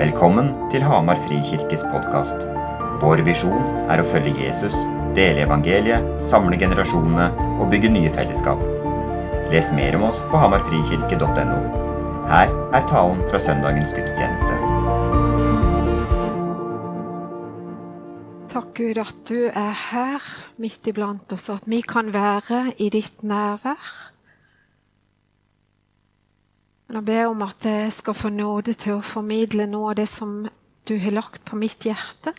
Velkommen til Hamar Frikirkes podkast. Vår visjon er å følge Jesus, dele evangeliet, samle generasjonene og bygge nye fellesskap. Les mer om oss på hamarfrikirke.no. Her er talen fra søndagens gudstjeneste. Takk, Gud, at du er her midt iblant oss, at vi kan være i ditt nærvær. Men jeg ber om at jeg skal få nåde til å formidle noe av det som du har lagt på mitt hjerte.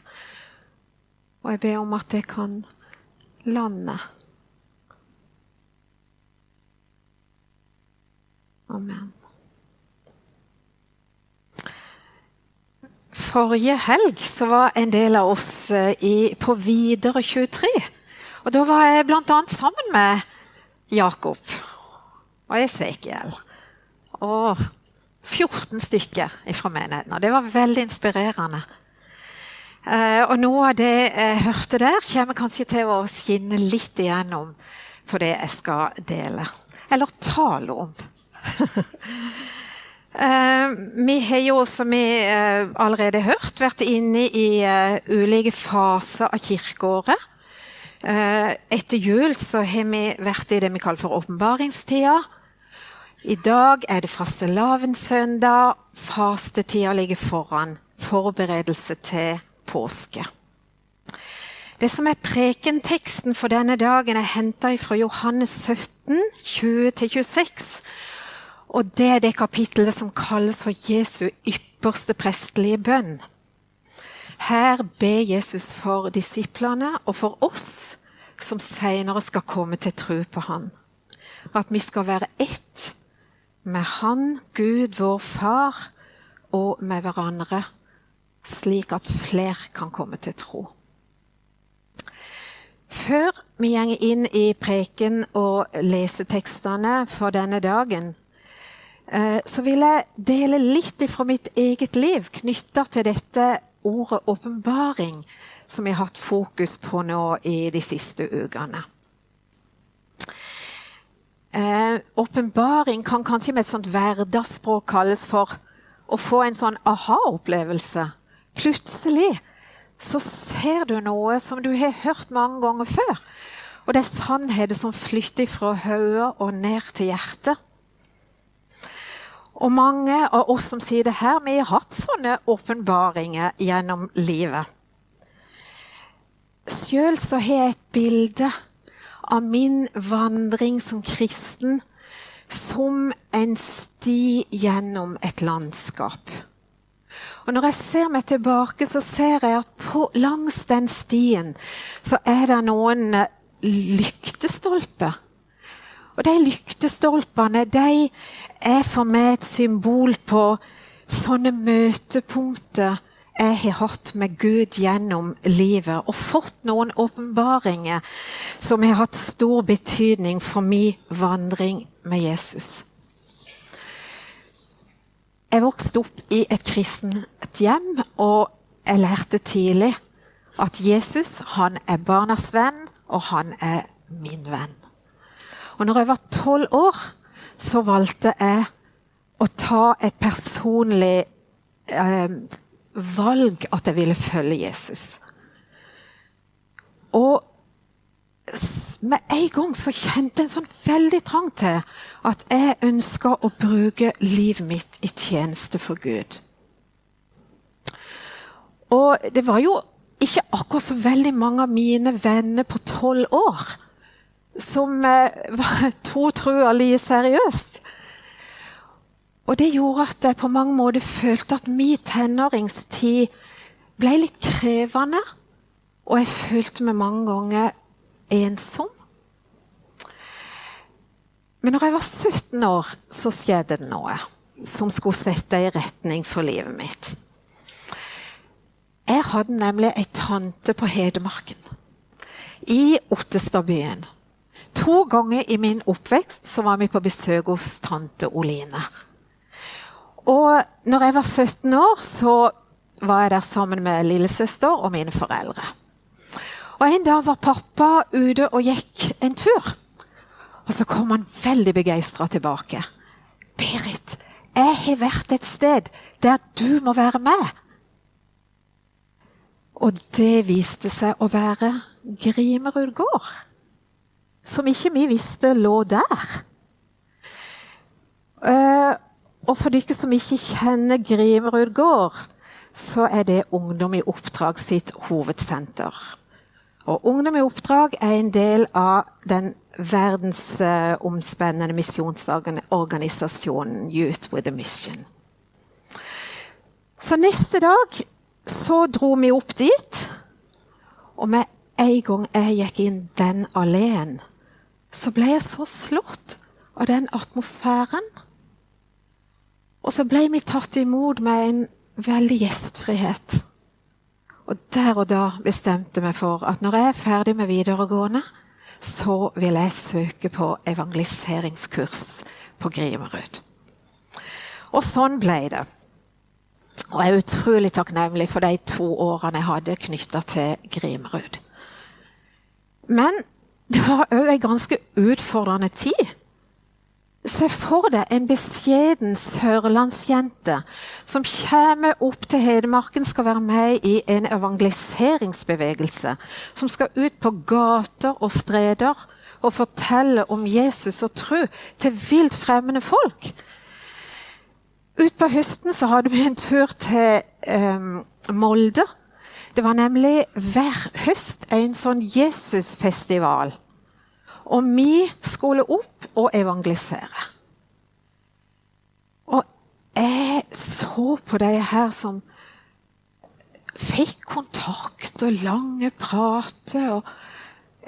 Og jeg ber om at jeg kan lande. Amen. Forrige helg så var en del av oss eh, i, på Videre 23. Og da var jeg bl.a. sammen med Jakob og Esekiel og 14 stykker fra menigheten. Og det var veldig inspirerende. Eh, og noe av det jeg hørte der, kommer kanskje til å skinne litt igjennom på det jeg skal dele. Eller tale om. eh, vi har jo, som vi eh, allerede har hørt, vært inne i eh, ulike faser av kirkeåret. Eh, etter jul så har vi vært i det vi kaller for åpenbaringstida. I dag er det fastelavnssøndag. Fastetida ligger foran. Forberedelse til påske. Det som er prekenteksten for denne dagen, er henta fra Johannes 17, 20-26. Og det er det kapittelet som kalles for Jesu ypperste prestelige bønn. Her ber Jesus for disiplene og for oss som senere skal komme til tro på Han. At vi skal være ett med Han, Gud, vår Far, og med hverandre, slik at flere kan komme til tro. Før vi går inn i preken og lesetekstene for denne dagen, eh, så vil jeg dele litt fra mitt eget liv knytta til dette ordet åpenbaring, som jeg har hatt fokus på nå i de siste ukene. Åpenbaring eh, kan kanskje med et sånt hverdagsspråk kalles for å få en sånn aha-opplevelse. Plutselig så ser du noe som du har hørt mange ganger før. Og det er sannheter som flytter fra hodet og ned til hjertet. Og mange av oss som sier det her, vi har hatt sånne åpenbaringer gjennom livet. Sjøl så har jeg et bilde av min vandring som kristen som en sti gjennom et landskap. Og Når jeg ser meg tilbake, så ser jeg at på, langs den stien så er det noen lyktestolper. Og de lyktestolpene de er for meg et symbol på sånne møtepunkter jeg har hatt med Gud gjennom livet, og fått noen åpenbaringer som har hatt stor betydning for min vandring med Jesus. Jeg vokste opp i et kristent hjem, og jeg lærte tidlig at Jesus han er barnas venn, og han er min venn. Og når jeg var tolv år, så valgte jeg å ta et personlig eh, valg at jeg ville følge Jesus. Og med en gang så kjente jeg en sånn veldig trang til at jeg ønska å bruke livet mitt i tjeneste for Gud. Og det var jo ikke akkurat så veldig mange av mine venner på tolv år som var, to trua like seriøst. Og det gjorde at jeg på mange måter følte at min tenåringstid ble litt krevende. Og jeg følte meg mange ganger ensom. Men når jeg var 17 år, så skjedde det noe som skulle sette en retning for livet mitt. Jeg hadde nemlig ei tante på Hedmarken. I Ottestadbyen. To ganger i min oppvekst var vi på besøk hos tante Oline. Og når jeg var 17 år, så var jeg der sammen med lillesøster og mine foreldre. Og En dag var pappa ute og gikk en tur. Og så kom han veldig begeistra tilbake. 'Berit, jeg har vært et sted der du må være med. Og det viste seg å være Grimerud gård. Som ikke vi visste lå der. Uh, og for dere som ikke kjenner Grimerud gård, så er det Ungdom i oppdrag sitt hovedsenter. Og Ungdom i oppdrag er en del av den verdensomspennende misjonsorganisasjonen Youth with a Mission. Så neste dag så dro vi opp dit, og med en gang jeg gikk inn den alleen, så ble jeg så slått av den atmosfæren. Og så ble vi tatt imot med en veldig gjestfrihet. Og der og da bestemte vi for at når jeg er ferdig med videregående, så vil jeg søke på evangeliseringskurs på Grimerud. Og sånn ble det. Og jeg er utrolig takknemlig for de to årene jeg hadde knytta til Grimerud. Men det var òg ei ganske utfordrende tid. Se for deg en beskjeden sørlandsjente som kommer opp til Hedmarken, skal være med i en evangeliseringsbevegelse. Som skal ut på gater og streder og fortelle om Jesus og tro til vilt fremmede folk. Utpå høsten så hadde vi en tur til um, Molde. Det var nemlig hver høst en sånn Jesusfestival. Og vi skulle opp og evangelisere. Og jeg så på de her som fikk kontakt og lange prater. og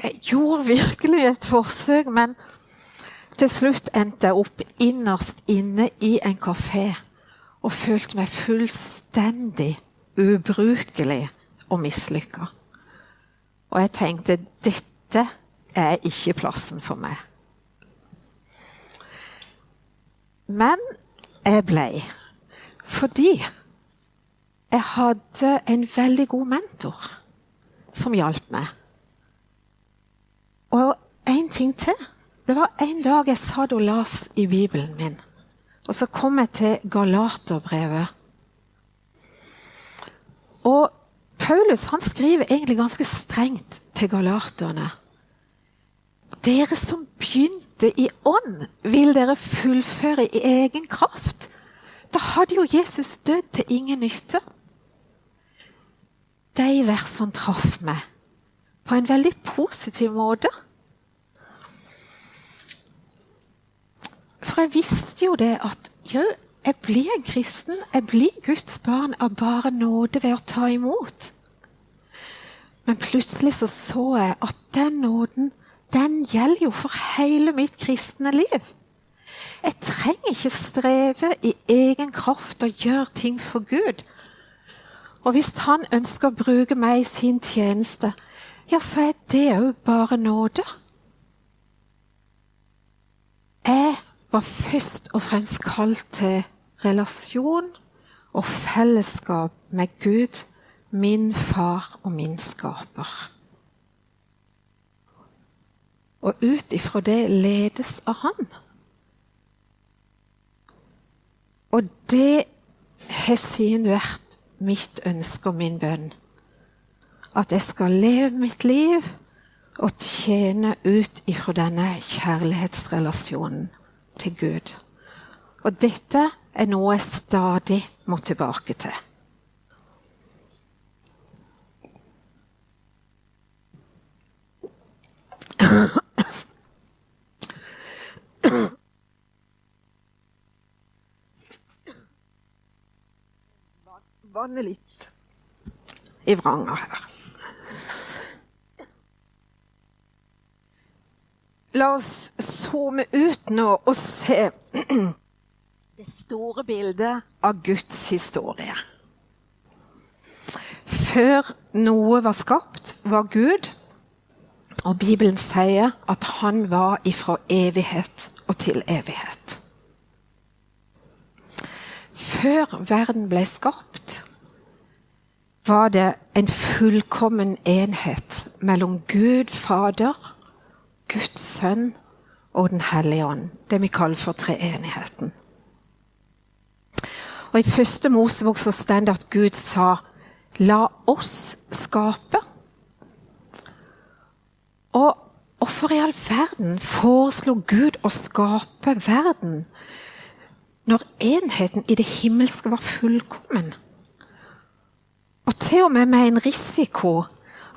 Jeg gjorde virkelig et forsøk, men til slutt endte jeg opp innerst inne i en kafé og følte meg fullstendig ubrukelig og mislykka. Og jeg tenkte dette er ikke plassen for meg. Men jeg ble. Fordi jeg hadde en veldig god mentor som hjalp meg. Og en ting til. Det var en dag jeg satt og las i Bibelen min. Og så kom jeg til Galaterbrevet. Og Paulus han skriver egentlig ganske strengt til galaterne. Dere som begynte i ånd, vil dere fullføre i egen kraft. Da hadde jo Jesus dødd til ingen nytte. De versene traff meg på en veldig positiv måte. For jeg visste jo det at jo, jeg blir en kristen, jeg blir Guds barn av bare nåde ved å ta imot. Men plutselig så, så jeg at den nåden den gjelder jo for hele mitt kristne liv. Jeg trenger ikke streve i egen kraft og gjøre ting for Gud. Og hvis han ønsker å bruke meg i sin tjeneste, ja, så er det òg bare nåde. Jeg var først og fremst kalt til relasjon og fellesskap med Gud, min far og min skaper. Og ut ifra det ledes av Han. Og det har siden vært mitt ønske og min bønn. At jeg skal leve mitt liv og tjene ut ifra denne kjærlighetsrelasjonen til Gud. Og dette er noe jeg stadig må tilbake til. Vanne litt i vranga her. La oss zoome ut nå og se det store bildet av Guds historie. Før noe var skapt, var Gud. Og Bibelen sier at han var ifra evighet og til evighet. Før verden ble skapt, var det en fullkommen enhet mellom Gud Fader, Guds Sønn og Den hellige ånd. Det vi kaller for treenigheten. Og I første Mosebok så står det at Gud sa 'la oss skape'. Og hvorfor i all verden foreslo Gud å skape verden når enheten i det himmelske var fullkommen? Og til og med med en risiko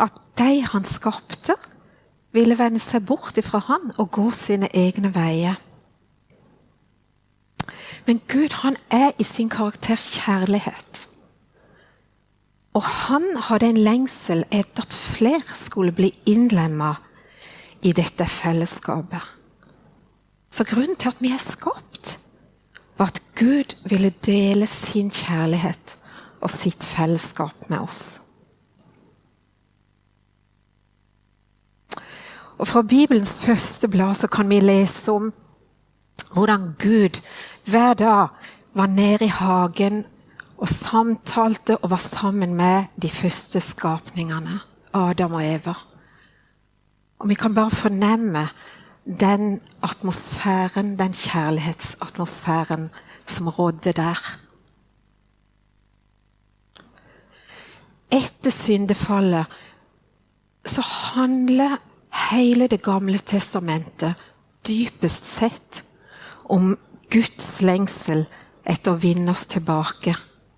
at de han skapte, ville vende seg bort ifra han og gå sine egne veier. Men Gud han er i sin karakter kjærlighet. Og han hadde en lengsel etter at flere skulle bli innlemma i dette fellesskapet. Så grunnen til at vi er skapt, var at Gud ville dele sin kjærlighet og sitt fellesskap med oss. Og Fra Bibelens første blad så kan vi lese om hvordan Gud hver dag var nede i hagen og samtalte og var sammen med de første skapningene, Adam og Eva. Og vi kan bare fornemme den atmosfæren, den kjærlighetsatmosfæren som rådde der. Etter syndefallet så handler hele Det gamle testamentet dypest sett om Guds lengsel etter å vinne oss tilbake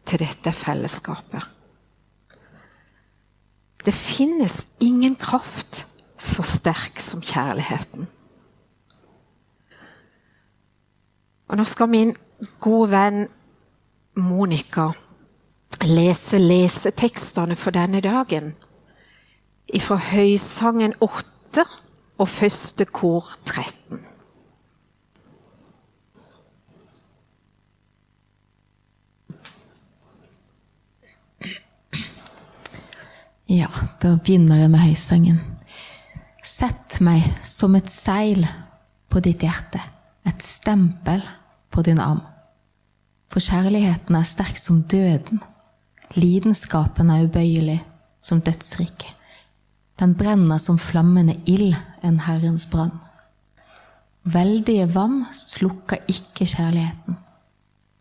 til dette fellesskapet. Det finnes ingen kraft så sterk som kjærligheten. Og nå skal min gode venn Monica lese lesetekstene for denne dagen fra Høysangen 8 og første kor 13. Ja, da begynner jeg med høysangen. Sett meg som et seil på ditt hjerte, et stempel på din arm. For kjærligheten er sterk som døden, lidenskapen er ubøyelig som dødsriket. Den brenner som flammende ild, en Herrens brann. Veldige vann slukker ikke kjærligheten.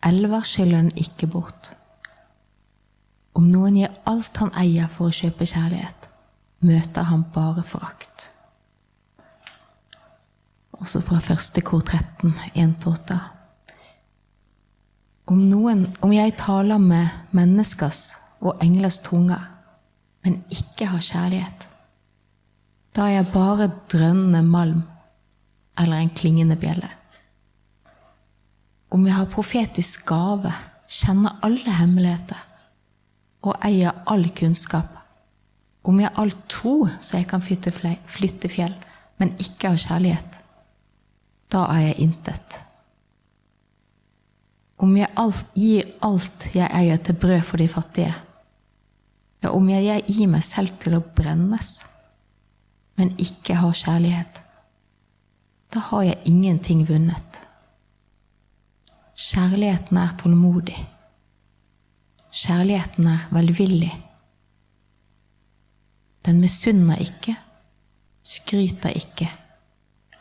Elver skyller den ikke bort. Om noen gir alt han eier for å kjøpe kjærlighet, møter han bare forakt. Også fra første kor 13, 1-8. Om, noen, om jeg taler med menneskers og englers tunger, men ikke har kjærlighet, da er jeg bare drønnende malm eller en klingende bjelle. Om jeg har profetisk gave, kjenner alle hemmeligheter, og eier all kunnskap. Om jeg har all tro så jeg kan flytte fjell, men ikke har kjærlighet, da er jeg intet. Om jeg alt, gir alt jeg eier til brød for de fattige, ja, om jeg gir meg selv til å brennes, men ikke har kjærlighet, da har jeg ingenting vunnet. Kjærligheten er tålmodig. Kjærligheten er velvillig. Den misunner ikke, skryter ikke,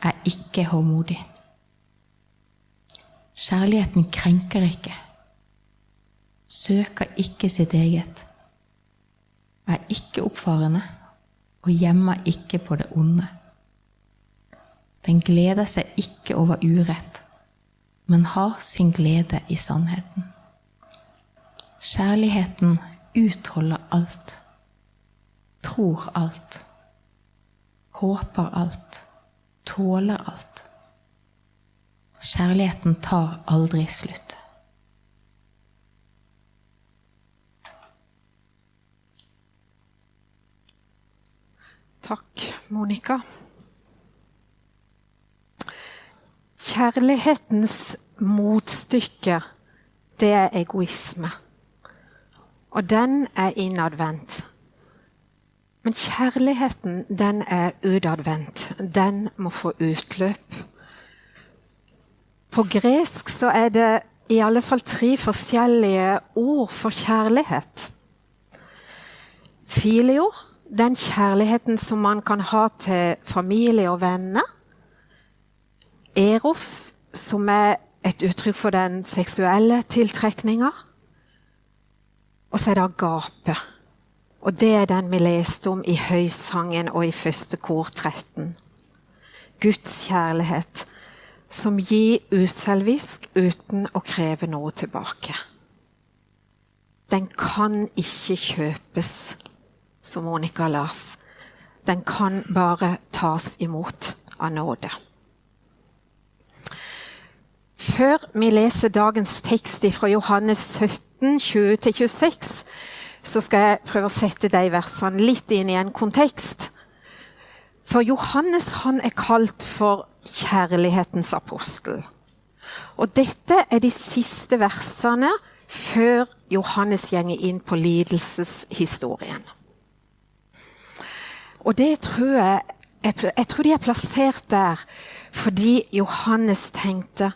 er ikke håndmodig. Kjærligheten krenker ikke, søker ikke sitt eget, er ikke oppfarende og gjemmer ikke på det onde. Den gleder seg ikke over urett, men har sin glede i sannheten. Kjærligheten utholder alt, tror alt, håper alt, tåler alt. Kjærligheten tar aldri slutt. Takk, Monica. Kjærlighetens motstykke, det er egoisme. Og den er innadvendt. Men kjærligheten, den er utadvendt. Den må få utløp. På gresk så er det i alle fall tre forskjellige ord for kjærlighet. Filio, den kjærligheten som man kan ha til familie og venner. Eros, som er et uttrykk for den seksuelle tiltrekninga Og så er det agape. Og det er den vi leste om i Høysangen og i første kor 13. Guds kjærlighet som gir uselvisk uten å kreve noe tilbake. Den kan ikke kjøpes, som Monica Lars. Den kan bare tas imot av nåde. Før vi leser dagens tekst fra Johannes 17, 20-26, så skal jeg prøve å sette de versene litt inn i en kontekst. For Johannes han er kalt for kjærlighetens apostel. Og dette er de siste versene før Johannes gjenger inn på lidelseshistorien. Og det tror jeg, jeg tror de er plassert der fordi Johannes tenkte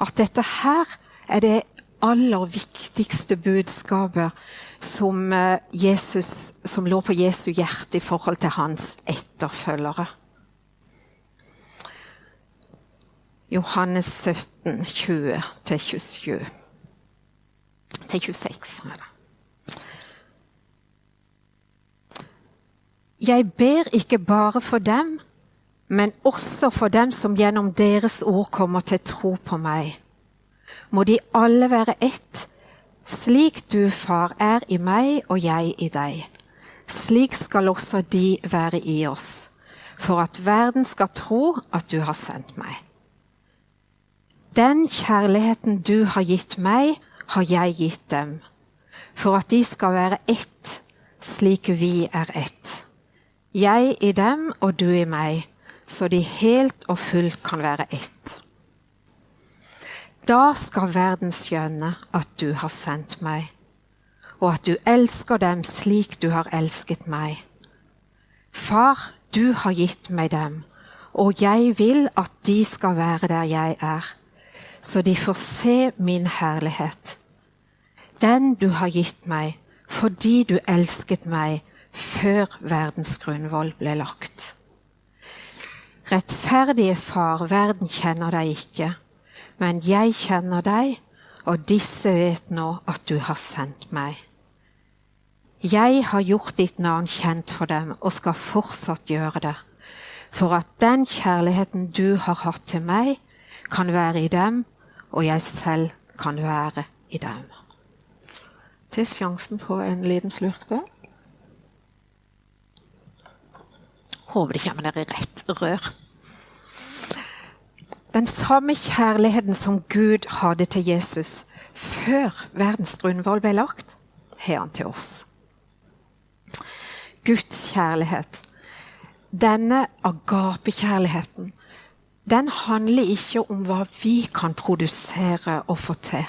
at dette her er det aller viktigste budskapet som, eh, Jesus, som lå på Jesu hjerte i forhold til hans etterfølgere. Johannes 17, 20 27. Til 26. Jeg ber ikke bare for dem, men også for dem som gjennom deres ord kommer til tro på meg. Må de alle være ett, slik du, Far, er i meg og jeg i deg. Slik skal også de være i oss, for at verden skal tro at du har sendt meg. Den kjærligheten du har gitt meg, har jeg gitt dem, for at de skal være ett, slik vi er ett. Jeg i dem og du i meg, så de helt og fullt kan være ett. Da skal verden skjønne at du har sendt meg, og at du elsker dem slik du har elsket meg. Far, du har gitt meg dem, og jeg vil at de skal være der jeg er så de får se min herlighet. Den du har gitt meg fordi du elsket meg før verdens grunnvoll ble lagt. Rettferdige Far, verden kjenner deg ikke, men jeg kjenner deg, og disse vet nå at du har sendt meg. Jeg har gjort ditt navn kjent for dem og skal fortsatt gjøre det, for at den kjærligheten du har hatt til meg, kan være i dem, og jeg selv kan være i dem. Til sjansen på en liten slurk da. Håper det kommer dere i rett rør. Den samme kjærligheten som Gud hadde til Jesus før verdens grunnvoll ble lagt, har han til oss. Guds kjærlighet, denne agapekjærligheten, den handler ikke om hva vi kan produsere og få til.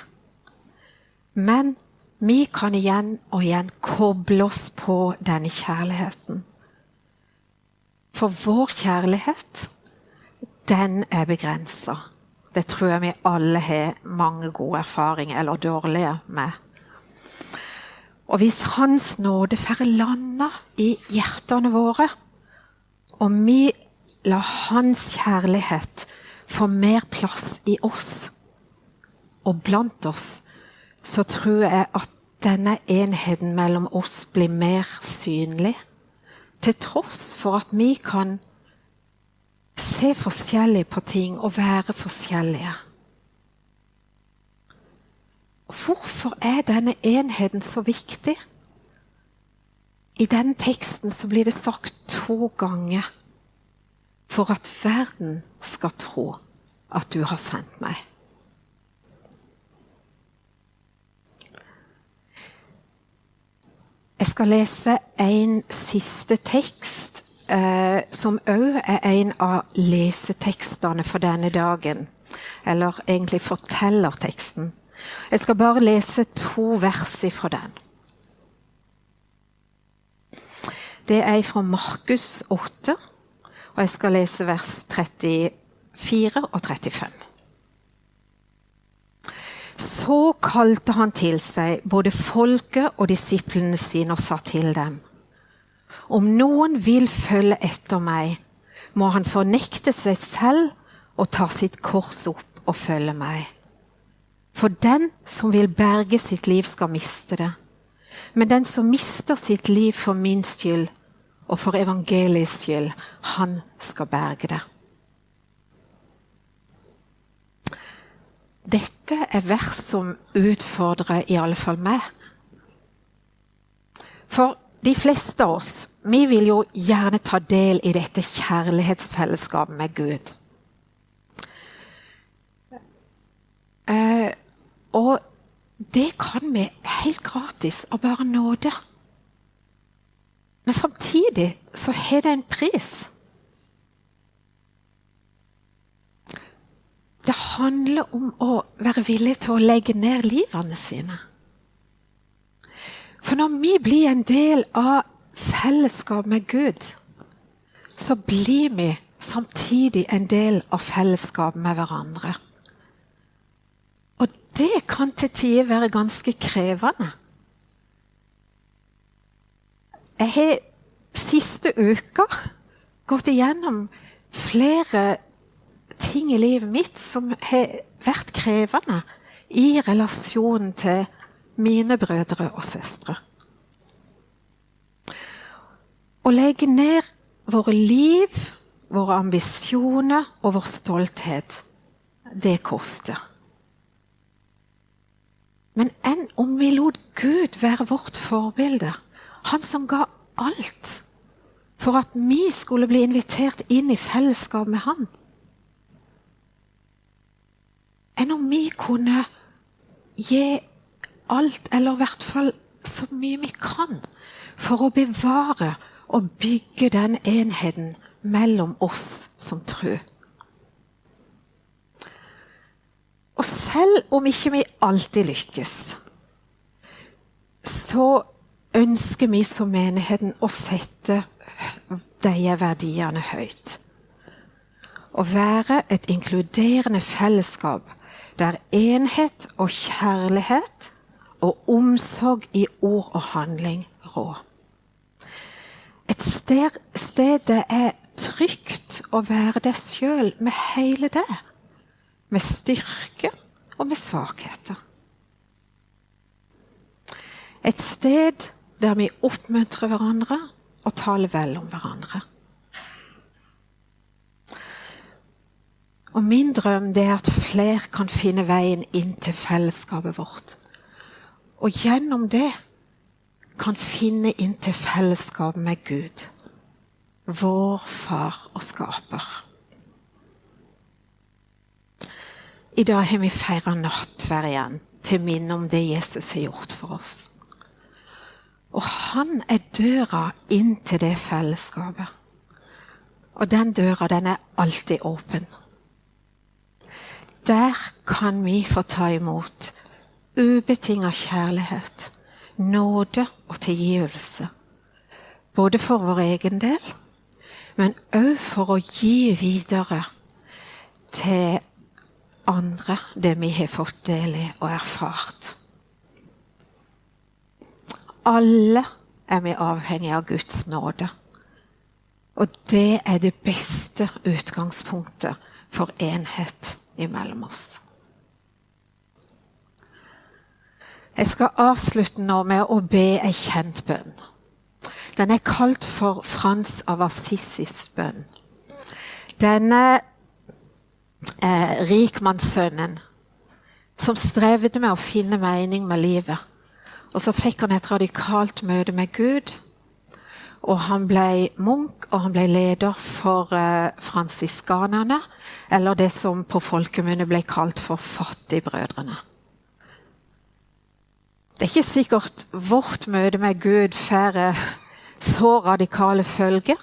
Men vi kan igjen og igjen koble oss på denne kjærligheten. For vår kjærlighet, den er begrensa. Det tror jeg vi alle har mange gode erfaringer, eller dårlige, med. Og hvis Hans nåde får landa i hjertene våre, og vi lar Hans kjærlighet få mer plass i oss og blant oss, så tror jeg at denne enheten mellom oss blir mer synlig. Til tross for at vi kan se forskjellig på ting og være forskjellige. Hvorfor er denne enheten så viktig? I den teksten så blir det sagt to ganger for at verden skal tro at du har sendt meg. Jeg skal lese en siste tekst, eh, som òg er en av lesetekstene for denne dagen. Eller egentlig fortellerteksten. Jeg skal bare lese to vers fra den. Det er fra Markus 8, og jeg skal lese vers 34 og 35. Så kalte han til seg både folket og disiplene sine og sa til dem.: Om noen vil følge etter meg, må han fornekte seg selv og ta sitt kors opp og følge meg. For den som vil berge sitt liv, skal miste det. Men den som mister sitt liv for min skyld og for evangeliets skyld, han skal berge det. Dette er vers som utfordrer i alle fall meg. For de fleste av oss vi vil jo gjerne ta del i dette kjærlighetsfellesskapet med Gud. Eh, og det kan vi helt gratis av bare nåde. Men samtidig så har det en pris. Det handler om å være villig til å legge ned livene sine. For når vi blir en del av fellesskap med Gud, så blir vi samtidig en del av fellesskap med hverandre. Og det kan til tider være ganske krevende. Jeg har siste uka gått igjennom flere ting i livet mitt som har vært krevende i relasjon til mine brødre og søstre. Å legge ned våre liv, våre ambisjoner og vår stolthet, det koster. Men enn om vi lot Gud være vårt forbilde, han som ga alt for at vi skulle bli invitert inn i fellesskap med han? enn om vi kunne gi alt, eller i hvert fall så mye vi kan, for å bevare og bygge den enheten mellom oss som tror. Og selv om ikke vi alltid lykkes, så ønsker vi som menigheten å sette de verdiene høyt. Å være et inkluderende fellesskap der enhet og kjærlighet og omsorg i ord og handling rå. Et sted, sted det er trygt å være deg sjøl med hele det. Med styrke og med svakheter. Et sted der vi oppmuntrer hverandre og taler vel om hverandre. Og min drøm er at flere kan finne veien inn til fellesskapet vårt. Og gjennom det kan finne inn til fellesskap med Gud, vår far og skaper. I dag har vi feira nattverd igjen, til minne om det Jesus har gjort for oss. Og han er døra inn til det fellesskapet. Og den døra, den er alltid åpen. Der kan vi få ta imot ubetinga kjærlighet, nåde og tilgivelse. Både for vår egen del, men òg for å gi videre til andre det vi har fått del i og erfart. Alle er vi avhengig av Guds nåde. Og det er det beste utgangspunktet for enhet imellom oss. Jeg skal avslutte nå med å be ei kjent bønn. Den er kalt for Frans av Assisis bønn. Denne eh, rikmannssønnen som strevde med å finne mening med livet. Og så fikk han et radikalt møte med Gud. Og han ble munk, og han ble leder for eh, fransiskanerne. Eller det som på folkemunne ble kalt for Fattigbrødrene. Det er ikke sikkert vårt møte med Gud får så radikale følger.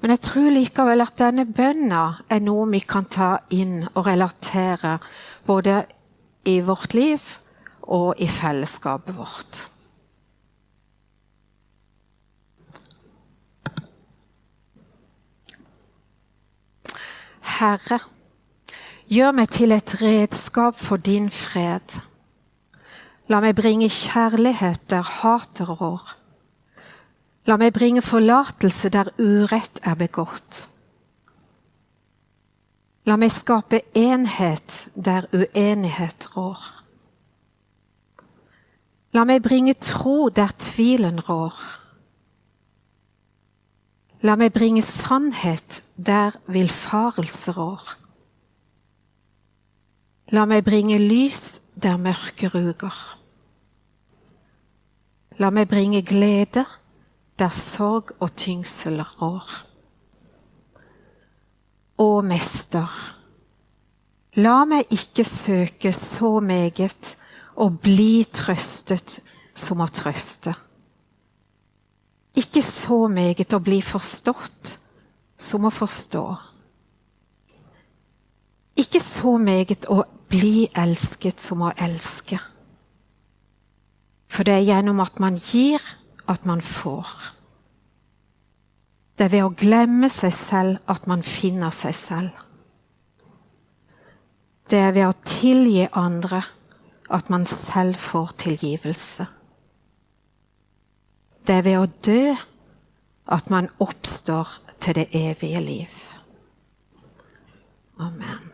Men jeg tror likevel at denne bønna er noe vi kan ta inn og relatere både i vårt liv og i fellesskapet vårt. Herre, gjør meg til et redskap for din fred. La meg bringe kjærlighet der hater rår. La meg bringe forlatelse der urett er begått. La meg skape enhet der uenighet rår. La meg bringe tro der tvilen rår. La meg bringe sannhet der villfarelse rår. La meg bringe lys der mørket ruger. La meg bringe glede der sorg og tyngsel rår. Å, Mester, la meg ikke søke så meget å bli trøstet som å trøste. Ikke så meget å bli forstått som å forstå. Ikke så meget å bli elsket som å elske. For det er gjennom at man gir, at man får. Det er ved å glemme seg selv at man finner seg selv. Det er ved å tilgi andre at man selv får tilgivelse. Det er ved å dø at man oppstår til det evige liv. Amen.